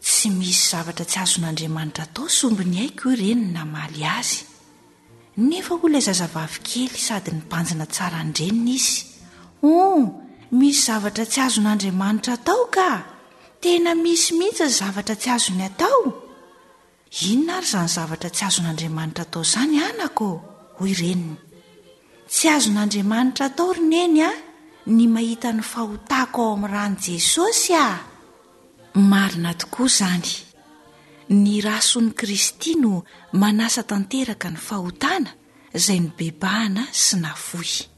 Tsy misy zavatra tsy azon'Andriamanitra atao sy omby ny aiko hoy reniny namaly azy. Nefa hoy ilay zazavavy kely sady nibanjina tsara an-dreniny izy, Ôh, misy zavatra tsy azon'Andriamanitra atao ka! Tena misy mihitsy ny zavatra tsy azony atao! Inona ary izany zavatra tsy azon'Andriamanitra atao izany anako? hoy reniny. Tsy azon'Andriamanitra atao ry neny a, ny mahita ny fahotako ao amin'ny ran'i Jesosy a! Marina tokoa izany. Ny rason' Kristy no manasa tanteraka ny fahotana izay nobebahana sy nafoy.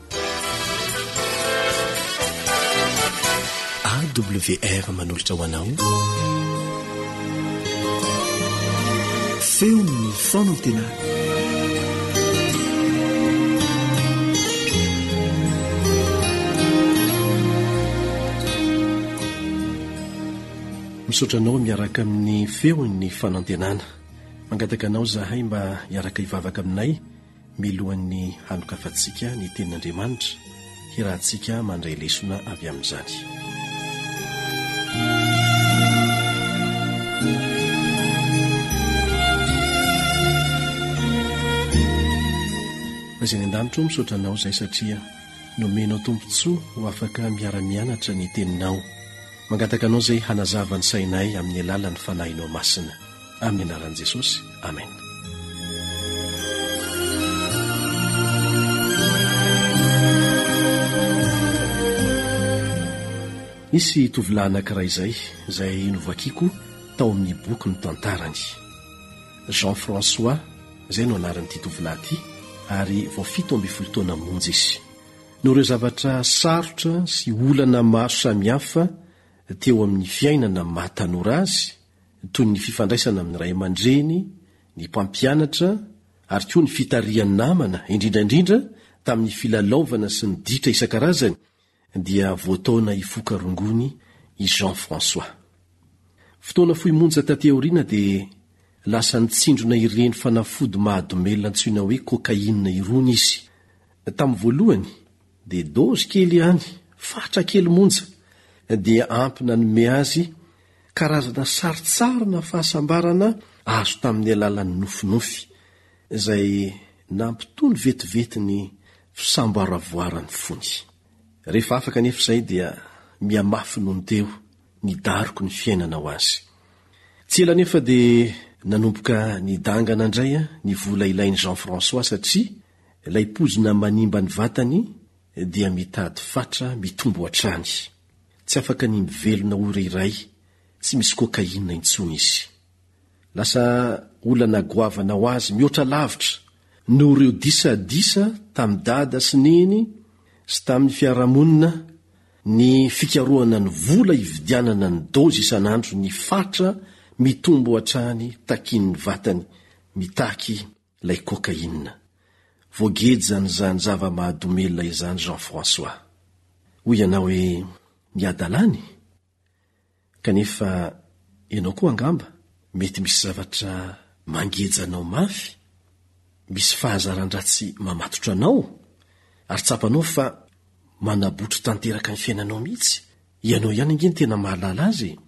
AWR manolotra ho anao feon'ny fanantenana misaotra anao miaraka amin'ny feon'ny fanantenana mangataka anao zahay mba hiaraka hivavaka aminay Milohan'ny hanokafantsika ny Tenin'Andriamanitra, hirahantsika mandray lesona avy amin'izany. Ray izay any an-danitra ô, misaotra Anao izay satria nomenao tombontsoa ho afaka miara-mianatra ny Teninao. Mangataka Anao izay hanazava ny sainay amin'ny alalan'ny Fanahinao Masina. amin'ny anaran'i Jesosy, amena. Nisy tovolahy anankiray izay izay novakiako tao amin'ny boky ny tantarany. Jean François izay no anaran'ity tovolahy ity ary vao fito ambin'ny folo taona monja izy. Noho ireo zavatra sarotra sy olana maro samihafa teo amin'ny fiainana maha tanora azy, toy ny fifandraisana amin'ny ray aman-dreny, ny mpampianatra, ary koa ny fitarihan'ny namana, indrindra indrindra tamin'ny filalaovana sy ny ditra isan-karazany, dia voataona hifoka rongony i Jean François. Fotoana fohy monja taty aoriana dia lasa nitsindrona ireny fanafody mahadomelina antsoina hoe cocaïne irony izy. Tamin'ny voalohany, dia dôzy kely ihany, fatra kely monja, dia ampy nanome azy karazana sarintsarina fahasambarana azo tamin'ny alalan'ny nofinofy, izay nampitony vetivety ny fisamboaravoaran'ny fony. Rehefa afaka anefa izay dia mihamafy noho ny teo ny daroky ny fiainana ho azy. Tsy ela anefa dia nanomboka nidangana indray ny vola ilain'i Jean François satria ilay poizina manimba ny vatany dia mitady fatra mitombo hatrany. Tsy afaka ny mivelona ora iray tsy misy cocaïne intsony izy. Lasa olana goavana ho azy mihoatra lavitra noho ireo disadisa tamin'i dada sy neny sy tamin'ny fiarahamonina ny fikarohana ny vola hividianana ny dozy isan'andro ny fatra mitombo hatrany takian'ny vatany mitaky Ilay cocaïne. Voageja an'izany zava-mahadomelina izany Jean François. Hoy ianao hoe miadalany? Kanefa ianao koa angamba mety misy zavatra mangeja anao mafy, misy fahazaran-dratsy mamatotra anao, ary tsapanao fa manabotry tanteraka ny fiainanao mihitsy. Ianao ihany ange no tena mahalala azy e!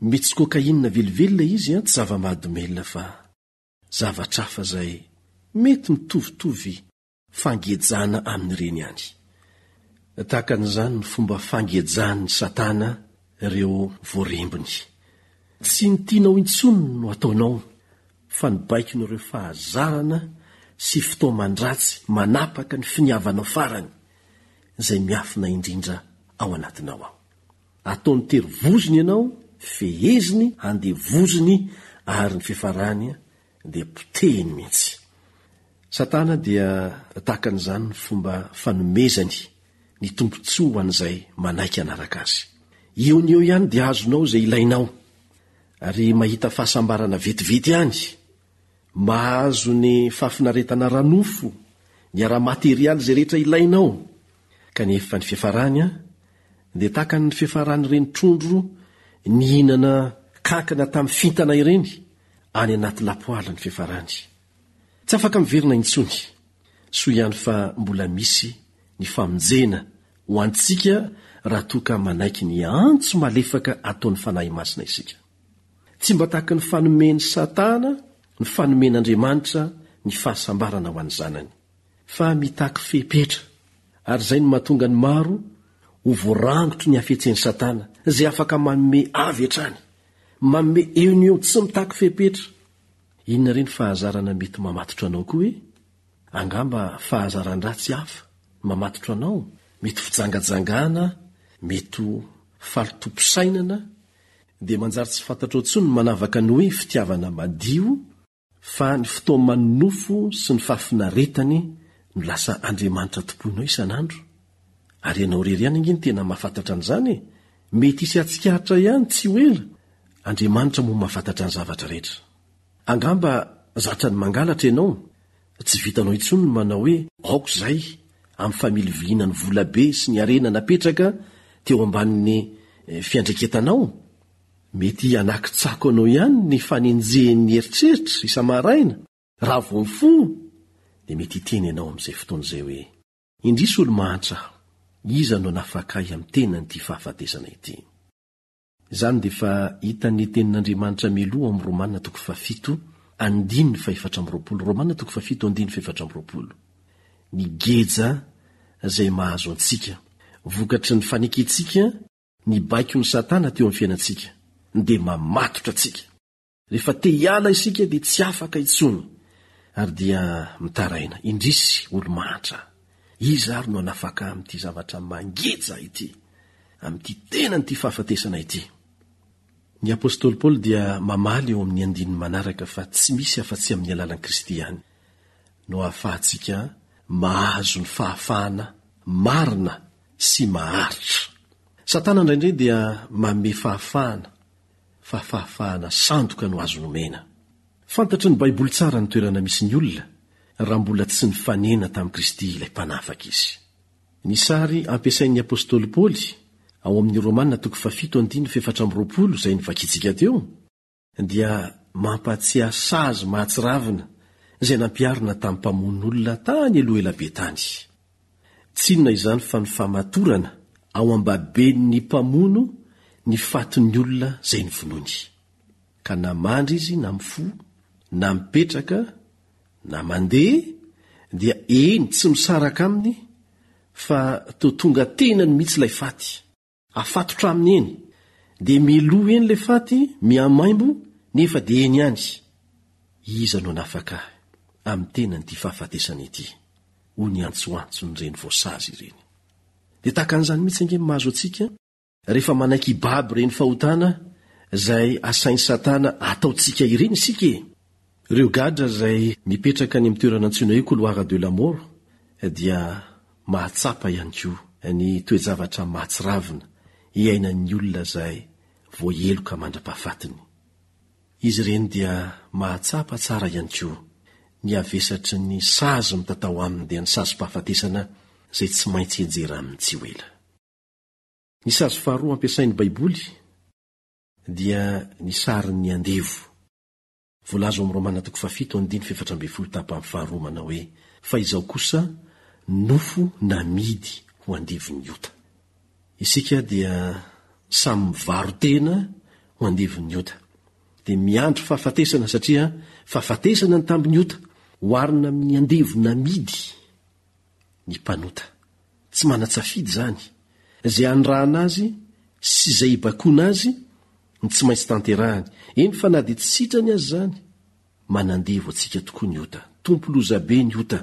Mety tsy cocaïne velively ilay izy an, tsy zava-mahadomelina fa. zavatra hafa izay mety mitovitovy fangejana amin'ireny ihany. Tahaka an'izany ny fomba fangejan'i Satana ireo voarembiny. Tsy ny tianao intsony no ataonao, fa ny baikon'ireo fahazarana sy fitaoman-dratsy manapaka ny finiavanao farany, izay miafina indrindra ao anatinao ao. Ataony tery vozony ianao, feheziny, andevoziny, ary ny fiafarany dia potehiny mihitsy. Satana dia tahaka an'izany ny fomba fanomezany ny tombontsoa ho an'izay manaiky hanaraka azy. Eo no eo ihany dia azonao izay ilainao, ary mahita fahasambarana vetivety ihany. Mahazo ny fahafinaretana ara-nofo, ny ara-materialy izay rehetra ilainao. Kanefa ny fiafarany an, dia tahaka ny fiafaran'ireny trondro nihinana kankana tamin'ny fintana ireny, any anaty lapoaly ny fiafarany. Tsy afaka miverina intsony. Soa ihany fa mbola misy ny famonjena ho antsika raha toa ka manaiky ny antso malefaka ataon'ny Fanahy Masina isika. Tsy mba tahaka ny fanomen'i Satana ny fanomen'Andriamanitra ny fahasambarana ho an'ny zanany. fa mitaky fepetra, ary izay no mahatonga ny maro ho voarangotry ny hafetsen'i Satana, izay afaka manome avy hatrany, manome eo no eo tsy mitaky fepetra. Inona re ny fahazarana mety mamatotra anao koa e? Angamba fahazaran-dratsy hafa no mamatotra anao, mety fijangajangana, mety ho fahalotoam-pisainana, dia manjary tsy fantatrao intsony ny manavaka ny hoe fitiavana madio, Fa ny fitaoman'ny nofo sy ny fahafinaretany no lasa andriamanitra tompoinao isan'andro? Ary ianao irery ihany ange no tena mahafantatra an'izany e! Mety hisy hahatsikaritra ihany tsy ho ela, Andriamanitra moa mahafantatra ny zavatra rehetra. Angamba zatra ny mangalatra ianao, tsy vitanao intsony ny manao hoe aoka izay amin'ny familiviliana ny volabe sy ny harena napetraka teo ambanin'ny fiandreketanao? Mety hanakin-tsako anao ihany ny fanenjehin'ny eritreritra isa-maraina raha vao mifoha dia mety hiteny ianao amin'izay fotoana izay hoe, Indrisy olo mahantra aho, iza no hanafaka ahy amin'ny tenan'ity fahafatesana ity? Izany dia efa hitan'ny Tenin'Andriamanitra mialoha ao amin'ny Romana toko fahafito andininy fahefatra amby roapolo Romana toko fahafito andininy fahefatra amby roapolo Ny geja izay mahazo antsika, vokatry ny fanekentsika, Ny baikon'i Satana teo amin'ny fiainantsika dia mamatotra antsika. Rehefa te hiala isika dia tsy afaka intsony ary dia mitaraina. Indrisy, olo-mahantra! Iza ary no hanafaka amin'ity zavatra mangeja ity, amin'ity tenan'ity fahafatesana ity? Ny apostoly Paoly dia mamaly eo amin'ny andininy manaraka fa tsy misy afa-tsy amin'ny alalan'i Kristy ihany no ahafahantsika mahazo ny fahafahana marina sy maharitra. Satana indraindray dia manome fahafahana, fa fahafahana sandoka no azo nomena. Fantatry ny Baiboly tsara ny toerana misy ny olona raha mbola tsy nifanena tamin'i Kristy ilay Mpanafaka izy. Ny sary ampiasain'ny apostoly Paoly ao amin'ny Romana toko fahafito andininy fahefatra amby roapolo izay novakintsika teo, dia mampahatsiahy sazy mahatsiravina izay nampiharina tamin'ny mpamono olona tany aloha ela be tany. Tsy inona izany fa ny famatorana ao am-baben'ny mpamono ny fatin'ny olona izay novonoiny. Ka na mandry izy na mifoha, na mipetraka, na mandeha, dia eny tsy misaraka aminy fa toa tonga tenany mihitsy ilay faty. Afatotra aminy eny. Dia miloha eny ilay faty, mihamaimbo, nefa dia eny ihany. Iza no hanafaka ahy amin'ny tenan'ity fahafatesana ity? hoy ny antsoantson'ireny voasazy ireny. Dia tahaka an'izany mihitsy ange ny mahazo antsika, rehefa manaiky hibaby ireny fahotana izay asain'i Satana ataontsika ireny isika e! Ireo gadra izay mipetraka any amin'ny toerana antsoina hoe Couloir de la Mort dia mahatsapa ihany koa ny toe-javatra mahatsiravina iainan'ny olona izay voaheloka mandra-pahafatiny. Izy ireny dia mahatsapa tsara ihany koa ny havesatry ny sazy mitatao aminy dia ny sazim-pahafatesana izay tsy maintsy henjera aminy tsy ho ela. Ny sazy faharoa ampiasain'ny Baiboly dia ny sarin'ny andevo. Voalaza ao amin'ny Romana toko fahafito andininy fahefatra ambin'ny folo tapany faharoa manao hoe, Fa izao kosa nofo namidy ho andevon'ny ota. Isika dia samy mivaro-tena ho andevon'ny ota. Dia miandry fahafatesana satria fahafatesana ny tambin'ny ota. Oharina amin'ny andevo namidy. ny mpanota. Tsy manan-tsafidy izany. Izay anirahana azy sy izay ibakoana azy no tsy maintsy tanterahany, eny fa na dia tsy sitrany aza izany. Manandevo antsika tokoa ny ota. Tompo lozabe ny ota.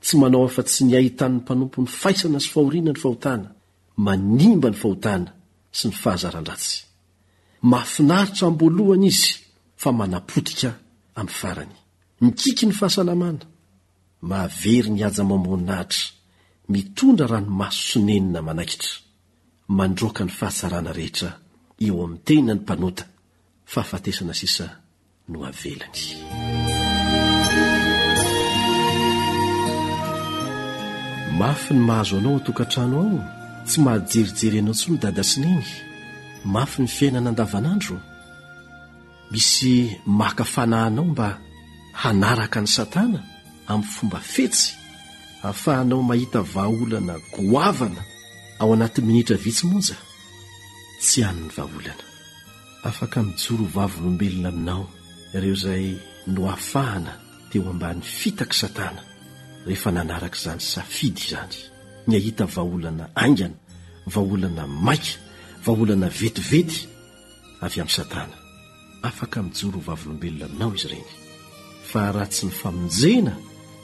Tsy manao afa-tsy ny ahitan'ny mpanompony faisana sy fahoriana ny fahotana. Manimba ny fahotana sy ny fahazaran-dratsy. Mahafinaritra am-boalohany izy fa manapotika amin'ny farany. Mikiky ny fahasalamana. Mahavery ny haja amam-boninahitra, mitondra ranomaso sy nenina manaikitra. Mandroaka ny fahatsarana rehetra eo amin'ny tena ny mpanota, fahafatesana sisa no avelany. Mafy ny mahazo anao an-tokantrano ao, tsy mahajerijery anao intsony dada sy neny. Mafy ny fiainana andavanandro. Misy maka fanahanao mba hanaraka an'i Satana amin'ny fomba fetsy hahafahanao mahita vahaolana goavana ao anatin'ny minitra vitsy monja? Tsy hany ny vahaolana. Afaka mijoro ho vavolombelona aminao ireo izay noafahana teo ambany fitak'i Satana rehefa nanaraka izany safidy izany ny hahita vahaolana haingana, vahaolana maika, vahaolana vetivety, avy amin'i Satana. Afaka mijoro ho vavolombelona aminao izy ireny, fa raha tsy ny famonjena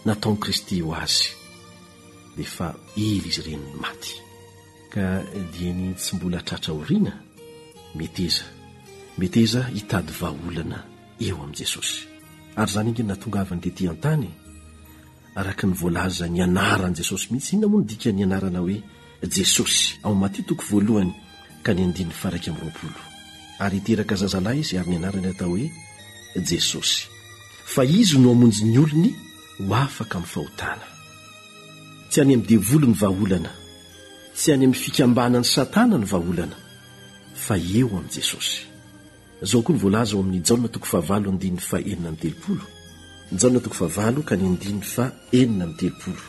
nataon'i Kristy ho azy, dia efa ela izy ireny maty. Ka dieny tsy mbola tratra aoriana? Meteza, meteza hitady vahaolana eo amin'i Jesosy. Ary izany ange no nahatonga Azy nitety an-tany. Araka ny voalazan'ny anaran'i Jesosy mihitsy, inona moa no dikan'ny anarana hoe Jesosy ao amin'ny Matio toko voalohany ka ny andininy faharaika amby roapolo? Ary hiteraka zazalahy izy ary ny anarany hatao hoe Jesosy. Fa izy no hamonjy ny olony ho afaka amin'ny fahotana. Tsy any amin'ny devoly ny vahaolana, tsy any amin'ny fikambanan'i Satana ny vahaolana, fa eo amin'i Jesosy. Izao koa no voalaza ao amin'ny Jaona toko fahavalo andininy fahenina amby telopolo, Jaona toko fahavalo ka ny andininy fahenina amby telopolo,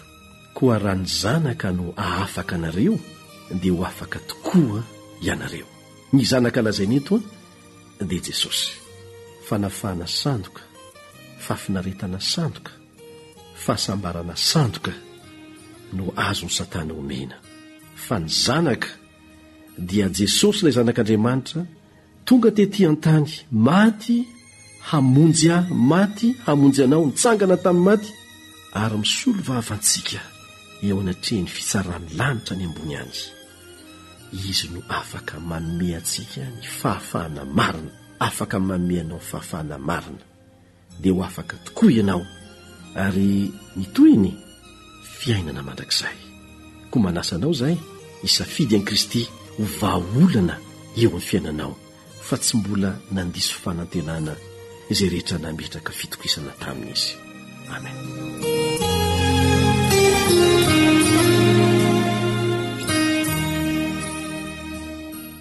Koa raha ny Zanaka no ahafaka anareo, dia ho afaka tokoa ianareo. Ny Zanaka lazaina eto dia Jesosy. Fanafahana sandoka, fahafinaretana sandoka, fahasambarana sandoka no azon'i Satana omena. Fa ny Zanaka dia Jesosy ilay Zanak'Andriamanitra, Tonga tetỳ an-tany, maty hamonjy ahy, maty hamonjy anao, nitsangana tamin'ny maty ary misolo vava antsika eo anatrehan'ny fitsaran'ny lanitra any ambony any. Izy no afaka manome antsika ny fahafahana marina, afaka manome anao fahafahana marina. dia ho afaka tokoa ianao. Ary ny tohiny, fiainana mandrakizay. Koa manasa anao izahay hisafidy an'i Kristy ho vahaolana eo amin'ny fiainanao, fa tsy mbola nandiso fanantenana izay rehetra nametraka fitokisana taminy izy. Amen.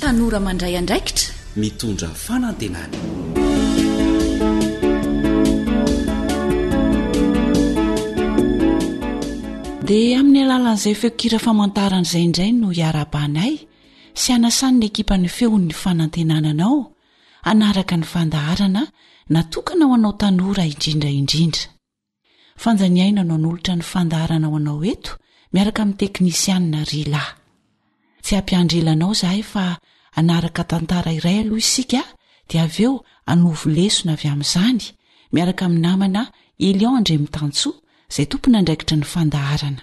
Tanora mandray andraikitra, mitondra fanantenana. Dia amin'ny alalan'izay feonkira famantarana izay indray no hiarahabanay sy hanasany ny ekipan'ny feon'ny fanantenana anao hanaraka ny fandaharana natokana ho anao tanora indrindra indrindra. Fanja ny aina no hanolotra ny fandaharana ho anao eto miaraka amin'ny teknisianina Rila. Tsy hampiandry ela anao izahay fa hanaraka tantara iray aloha isika dia avy eo hanovo lesona avy amin'izany miaraka amin'ny namana Elion Andriamitansoa izay tompon'andraikitry ny fandaharana.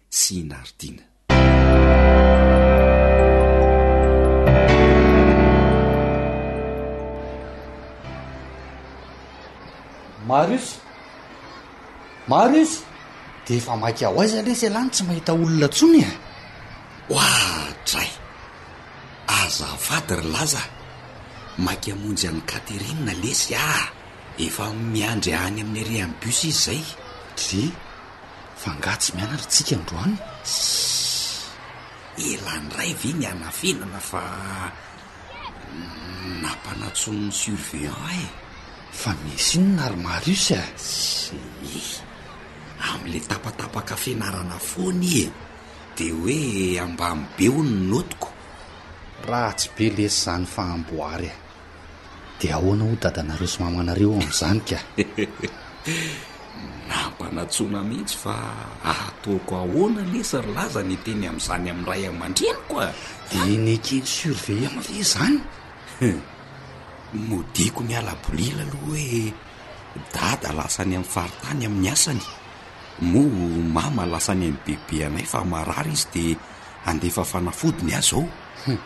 sy i Nardina. Marius Marius dia efa maika ho aiza lesy ialahy no tsy mahita olona intsony e oadray azafady ry laza maika hamonjy an'i Catherine lesy ah efa miandry any amin'ny rehan'ny bus izy izay dia fa nga tsy mianatra tsika androany? Sss! Ela ndray ve ny hanafenana fa nampanantsoin'ny surveillant ahy e! Fa misy inona ry Marius a? Sss! Amin'le tapatapaka fianarana foana i e! De hoe ambany be hono ny notiko! Ratsy be lesy zany fa amboary a! Dia ahoana hoy dadanareo sy mamanareo eo amin'izany ka? Nampanantsoina mihitsy fa ataoko ahoana lesy ry laza ny hiteny amin'izany amin'ny ray aman-dreniko a! Dia i Nekin surveillant ve izany? Modiako miala bolila aloha hoe dada lasa any amin'ny faritany amin'ny asany, moa mama lasa any amin'ny bebeanay fa marary izy dia handefa fanafody ny ahy izao. Hum.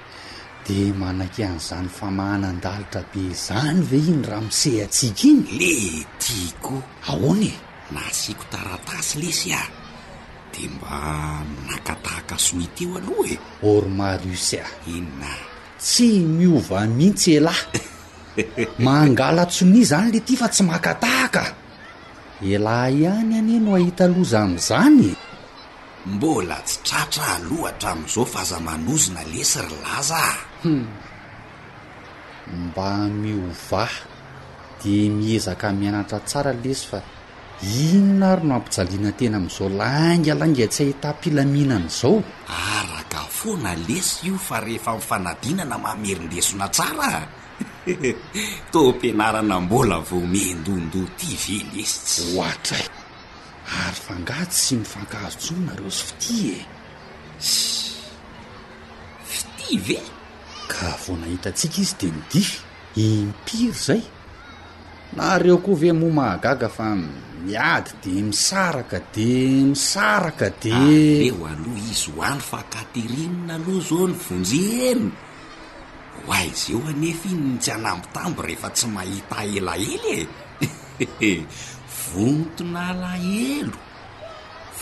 Dia manaky an'izany famahanan-dalitra be izany ve iny ramose antsika iny? Le tiako ahoana e? Nasiako taratasy lesy aho. Dia mba naka-tahaka sonia teo aloha e. Or Marius a! Inona? Tsy miova mihitsy elah. Mangala-tsonia izany le ty fa tsy maka-tahaka. Elah ihany anie no ahita loza amin'izany e. Mbola tsy tratra aloha hatramin'izao fa aza manozona lesy ry laza a! Hum. Mba miovaha dia miezaka mianatra tsara lesy fa inona ary no ampijaliana tena amin'izao lainga lainga tsy ahitam-pilaminana izao? Araka foana lesy io fa rehefa mifanadinana mamerin-desona tsara a! Taom-pianarana mbola vao miandohandoha ity ve lesy tsy. Ohatray. ary fa angaha tsy mifankahazo tsony nareo sy fitia e sy fitia ve ka vao nahita antsika izy dia nidify impiry zay nareo koa ve moa mahagaga fa miady dia misaraka dia misaraka dia eo aloha izy ho any fa katerina aloha zao ny vonjeny ho aizy eo anefa iny ny tsy anambitamby rehefa tsy mahita elaela e Hehe, vonton'alahelo!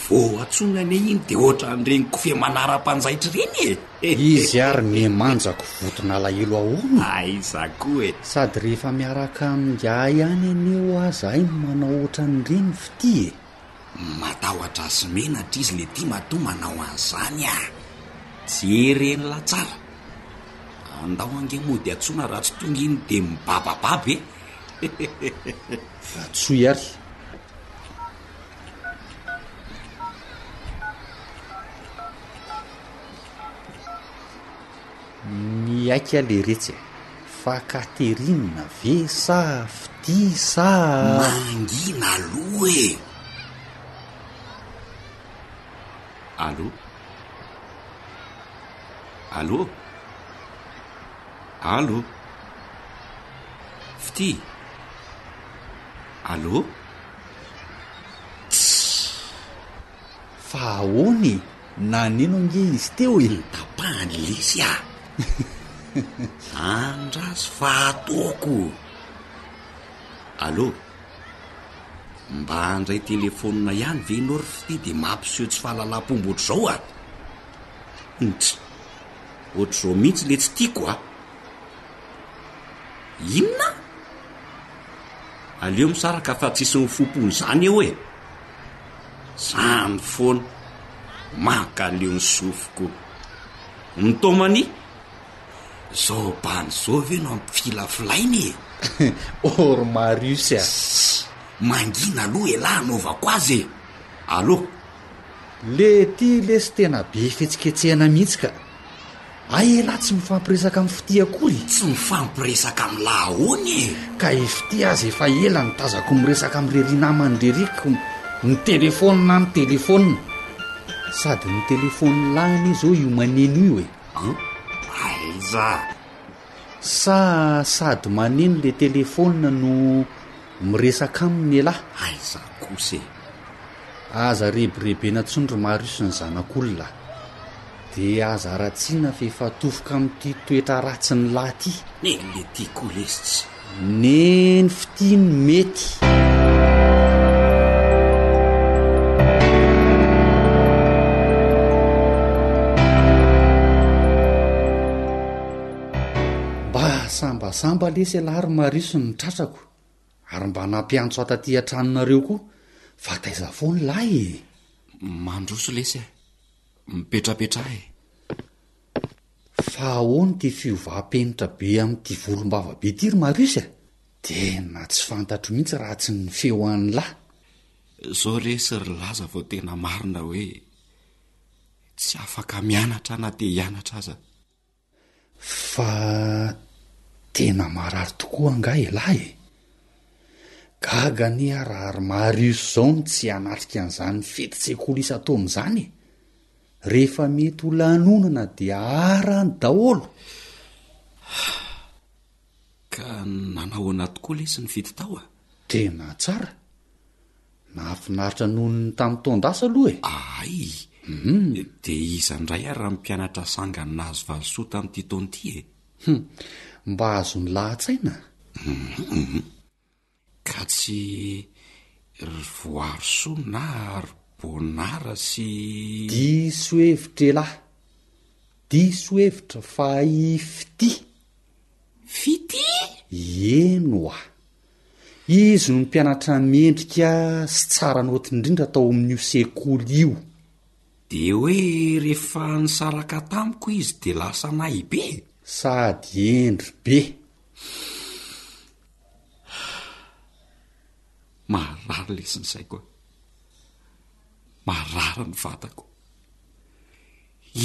Vao antsoina anie iny dia ohatran'ireny kofehy manara-panjaitra ireny e! Izy ary mihemanjako vonton'alahelo ahoana? Aiza koa e! Sady rehefa miaraka amin'ingahy any anie ho'a zahay no manao ohatran'ireny fitia e! Matahotra azy menatra izy le ty matoa manao an'izany ah! Jerenla tsara! Andao ange mody antsoina raha tsy tonga iny de mibabababa e! Antsoy ary! Miaiky ale retsy e! Fa Catherine ve sa fitia sa. Mangina aloha e! Allo? Allo? Allo? Fitia? Allo? Tss! Fa ahoana e! Nanino ange izy teo e! Tapahany lesy a! Andraso fa ataoko! Allo! Mba handray telefonina ihany ve ianao ry Fy dia mampiseho tsy fahalalam-pomba ohatr'izao a! Ntry! Ohatr'izao mihitsy le tsy tiako a! Inona? Aleo misaraka fa tsisy mifo-pony izany eo e! Zany foana. Mankaleo ny sofiko. Mtomanie, zao bandy zao ve no ampifilafilaina e? Or Marius a! Ssss, mangina aloha elah anaovako azy e! Allo! Le ty lesy tena be fihetsiketsehana mihitsy ka. Hay elah tsy mifampiresaka am fitia akory e! Tsy mifampiresaka am lah ahoana e! Ka i fitia aza efa ela no tazako miresaka am rery naman reriko mi telephone am telephone! Sady mi telephone lah anie zao io maneno io e! An! Aiza? Sa sady maneno le telephone no miresaka aminy elah? Aiza kosa e! Aza rebirebena tsony ry Marius ny zanak'olona! Dia aza ratsiana fa efa tofoka amin'ity toetra ratsin'ny lahy ity. Neny le tiako lesy. Neny fitia no mety. Sambasamba lesy ialahy ry Marius ny tratrako ary mba nampiantso ahy taty an-tranonareo koa fa taiza foana lahy e! Mandroso lesy e! Mipetrapetraha e! Fa ahoana ity fiovam-penitra be amin'ity volombava be ity ry Marius a? Tena tsy fantatro mihitsy raha tsy ny feo an'i La. Zao resy ry Laza vao tena marina hoe tsy afaka mianatra na te hianatra aza. Fa tena marary tokoa angaha ialahy e! Gaga anie aho raha ry Marius izao no tsy hanatrika an'izany fetin-tsekoly isan-taona izany e! Rehefa mety ho lanonana dia arany daholo! Ka nanahoana tokoa lesy ny fety tao a? Tena tsara! Nahafinaritra noho ny tamin'ny taon-dasa aloha e! Ahay! Hum! Dia iza indray ary ny mpianatra sangany nahazo valisoa tamin'ity taona ity e? Hum! Mba azon'ny lahatsaina a! Hum! Ka tsy ry Voarisoa na ry Bonara sy. Diso hevitra elah! Diso hevitra fa i Fitia. Fitia? Ieno a! Izy no mpianatra mendrika sy tsara naoty indrindra tao amin'io sekoly io. Dia hoe rehefa nisaraka tamiko izy dia lasa nahy be? Sady hendry be. Marary lesy ny saiko an! Marary ny vatako.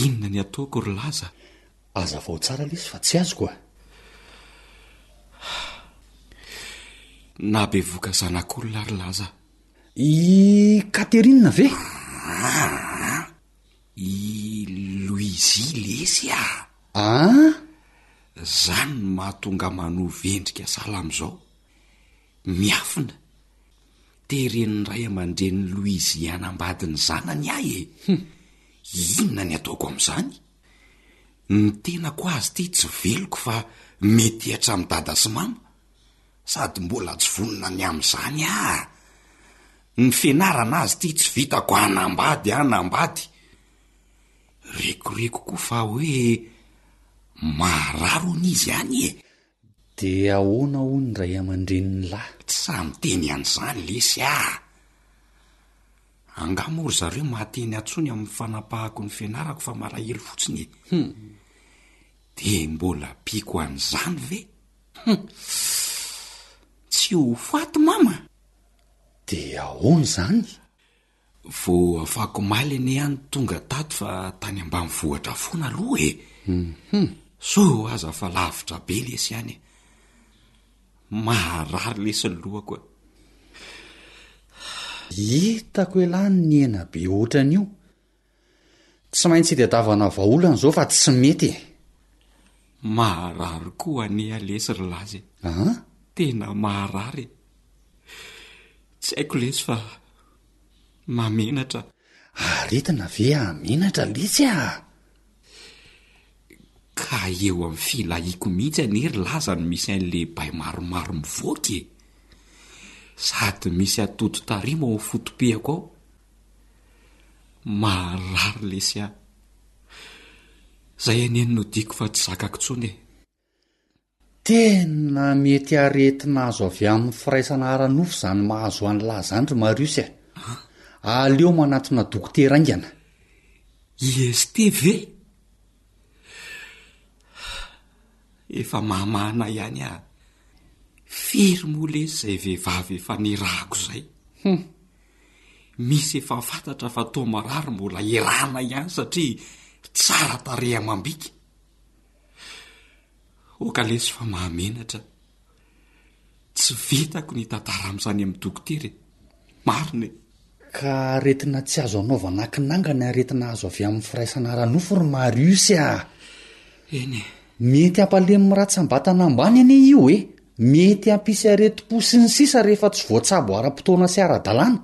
Inona ny ataoko ry Laza? Azavao tsara lesy fa tsy azoko a! Na bevoka zanak'olona ary lahy za. I Catherine ve? Aa! I Louise lesy a! Aa! Zany no mahatonga ahy manovo endrika sahala amin'izao. Miafina. Teren'ny ray aman-drenin'i Louise hianambady ny zanany ahy e! Inona ny ataoko amin'izany? Ny tenako azy ity tsy veloko fa mety hatramin'i dada sy mama, sady mbola tsy vonona ny amin'izany aho. Ny fianarana azy ity tsy vitako hanambady aho nambady. Rekoreko koa fa hoe maharary hono izy any e! Dia ahoana hoy ny ray aman-dreniny lahy? Tsy sahy miteny an'izany lesy ah! Angaha moa ry zareo mahateny antsony amin'ny fanapahako ny fianarako fa malahelo fotsiny e! Hum! Dia mbola mpiko an'izany ve? Hum! Tsy ho faty mama? Dia ahoana izany? Vao afaka omaly anie aho no tonga tato fa tany ambanivohitra foana aloha e! Hum! Soa aza fa lavitra be lesy ihany e! Maharary lesy ny lohako e! Hitako elah ny nihena be ohatran'io! Tsy maintsy itadiavana vahaolana izao fa tsy mety e! Maharary koa anie ah lesy ry laza e! An? Tena maharary e! Tsy haiko lesy fa mahamenatra. Aretina ve hahamenatra lesy ah? Ka eo amin'ny filahiako mihitsy anie ry laza no misy an'ilay bay maromaro mivoaka e! Sady misy atody tarimo ao foto-pihako ao. Maharary lesy ah. Zay anie no nodiako fa tsy zakako tsony e. Tena mety aretina azo avy amin'ny firaisana ara-nofo izany mahazo an'lah zany ry Marius eh. Aleo manatona dokotera aingana. IST ve? Efa mamana ihany ah. Firy moa lesy izay vehivavy efa nirahako izay. Hum. Misy efa fantatra fa toa marary mbola hirana ihany satria tsara tarehy amam-bika. Oka lesy fa mahamenatra. Tsy vitako ny hitantara amin'izany amin'ny dokotera e. Marina e. Ka aretina tsy azo anaovana akinanga ny aretina azo avy amin'ny firaisana ara-nofo ry Marius a! Eny e. Mety hampalemy ratsam-batana ambany anie io e. Mety hampisy aretim-po sy ny sisa rehefa tsy voatsabo ara-potoana sy ara-dalàna.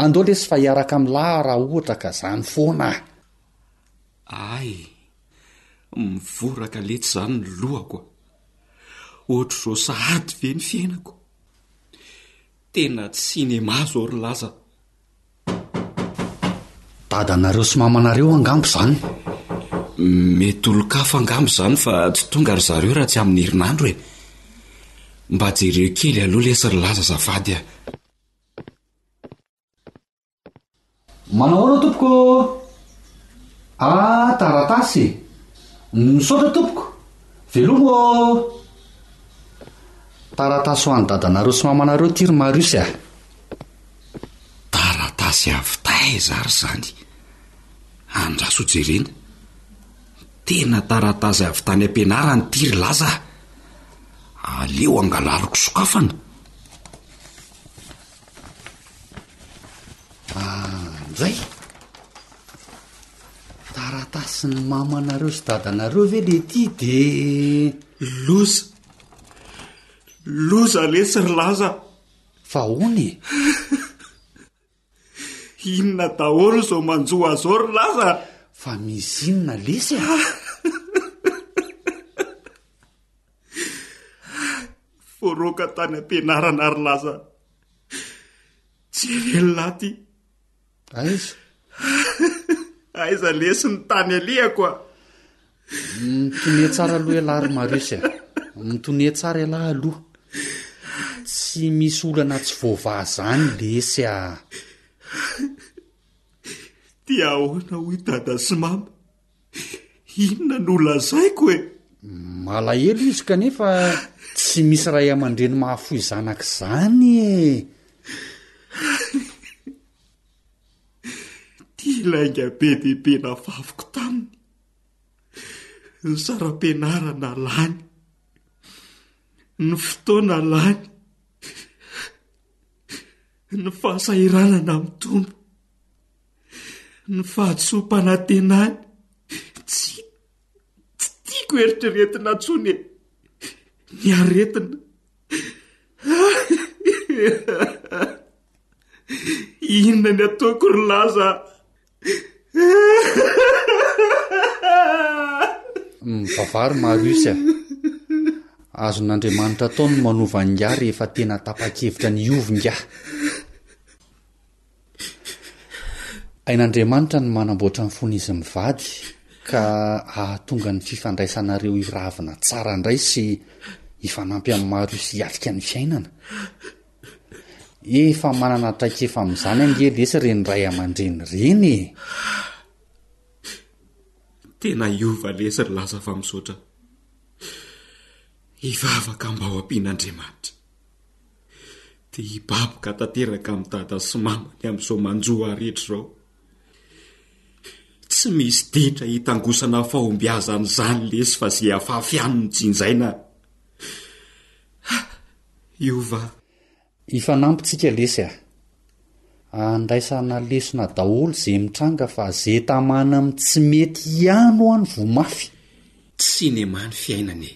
Andao lesy fa hiaraka amin'ny lahy raha ohatra ka zany foana ah! Ay! Mivoraka letsy zany ny lohako a! Ohatr'izao sahady ve ny fiainako? Tena cinéma zao ry laza! Dadanareo sy mamanareo angamba izany? Mety olon-kafa angamba izany fa tsy tonga ry zareo raha tsy amin'ny herinandro e. Mba jereo kely aloha lesy ry Laza azafady a. Manao ahoana tompoko? Ah, taratasy e. Misaotra tompoko. Veloma ô. Taratasy ho an'i dadanareo sy mamanareo ity ry Marius a. Taratasy avy taiza ary izany? Andraso ho jerena. Tena taratasy avy tany am-pianarana ity ry Laza a! Aleo angalariko sokafana. Anjay! Taratasin'ny mamanareo sy dadanareo ve le ity de... Loza! Loza letsy ry Laza! Fa hono e! Inona daholo izao manjo azy izao ry laza a! Fa misy inona lesy a! Voaroaka tany am-pianarana ry laza a! Jereo ny laty! Aiza? Aiza lesy ny tany alihako a? Mitonia tsara aloha ialahy ry Marius a. Mitonia tsara ialahy aloha. Tsy misy olana tsy voavaha zany lesy a. Dia ahoana hoy dada sy mama? Inona no lazaiko e? Malahelo izy kanefa tsy misy ray aman-dreny mahafoy zanaka izany e. Tia lainga be dia be navaviko taminy. Ny saram-pianarana lany. Ny fotoana lany. Ny fahasahiranana mitombo. Ny fahadisoam-panantenany. Tsy, tsy tiako eritreretina intsony e. Ny aretina. Inona ny ataoko ry laza? Mivavaha ry Marius a. Azon'Andriamanitra atao ny manova angaha rehefa tena tapa-kevitra ny hiova ingahy. Hain'Andriamanitra ny manamboatra ny fon'izy mivady ka hahatonga ny fifandraisanareo hiravina tsara indray sy hifanampy amin'ny maro isy hiatrika ny fiainana. Efa manana traikefa amin'izany ange lesy ireny ray aman-dreny ireny e! Tena hiova lesy ry laza fa misaotra. Hivavaka mba ho ampian'Andriamanitra. dia hibaboka tanteraka amin'i dada sy mama ny amin'izao manjo ahy rehetra izao. Tsy misy ditra hitangosana fahombiazana izany lesy fa izay afafy ihany no jinjaina. Ah, Iova. Hifanampy tsika lesy ah. Andraisana lesona daholo ze mitranga fa ze tamana amin'ny tsy mety ihany hoany vo mafy. Cinéma ny fiainana e.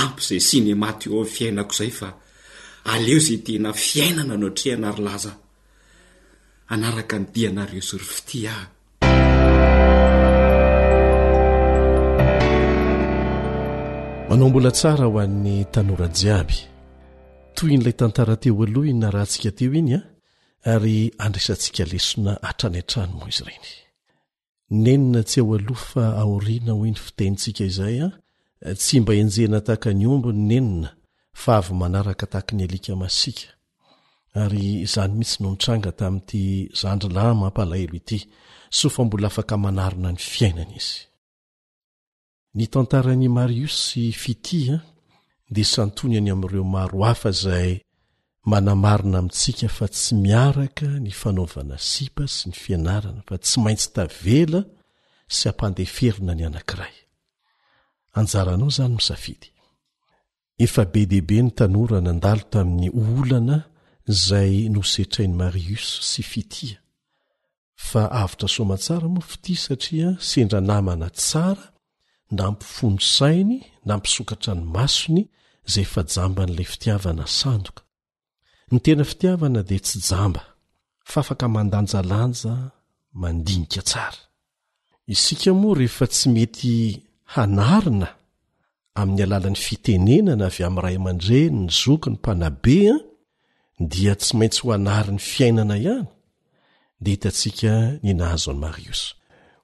Ampy zay cinéma teo am fiainako zay fa aleo zay tena fiainana no atrehina ary laza hanaraka ny dianareo sy ry fitia a. Manao mbola tsara ho an'ny tanora jiaby. Tohin'ilay tantara teo aloha iny narahantsika teo iny a, ary andraisantsika lesona hatrany hatrany moa izy ireny. nenina tsy ao aloha fa aoriana hoy ny fitenintsika izay a ah. tsy mba enjehina tahaka ny omby ny nenina fa avy manaraka tahaka ny alika masiaka ary izany mihitsy no nitranga tamin'ity zandry lahy mampalahelo ity soa fa mbola afaka manarina ny fiainana izy Ny tantaran' i Marius sy Fitia dia santoiny any amin' ireo maro hafa izay manamarina amintsika fa tsy miaraka ny fanaovana sipa sy ny fianarana fa tsy maintsy tavela sy ampandeferina ny anankiray. Anjaranao izany misafidy. Efa be dia be ny tanora nandalo tamin'ny olana izay nosetrain'i Marius sy Fitia fa avotra soamatsara moa f'ity satria sendra namana tsara nampifono sainy nampisokatra ny masony zay efa jamban'ilay fitiavana sandoka ny tena fitiavana dia tsy jamba fa afaka mandanjalanja mandinika tsara Isika moa rehefa tsy mety hanarina amin'ny alalan'ny fitenenana avy amin'ny ray aman-dreny, ny zoky, ny mpanabe an, dia tsy maintsy ho anarin'ny fiainana ihany, dia hitantsika ny nahazo an'i Marius.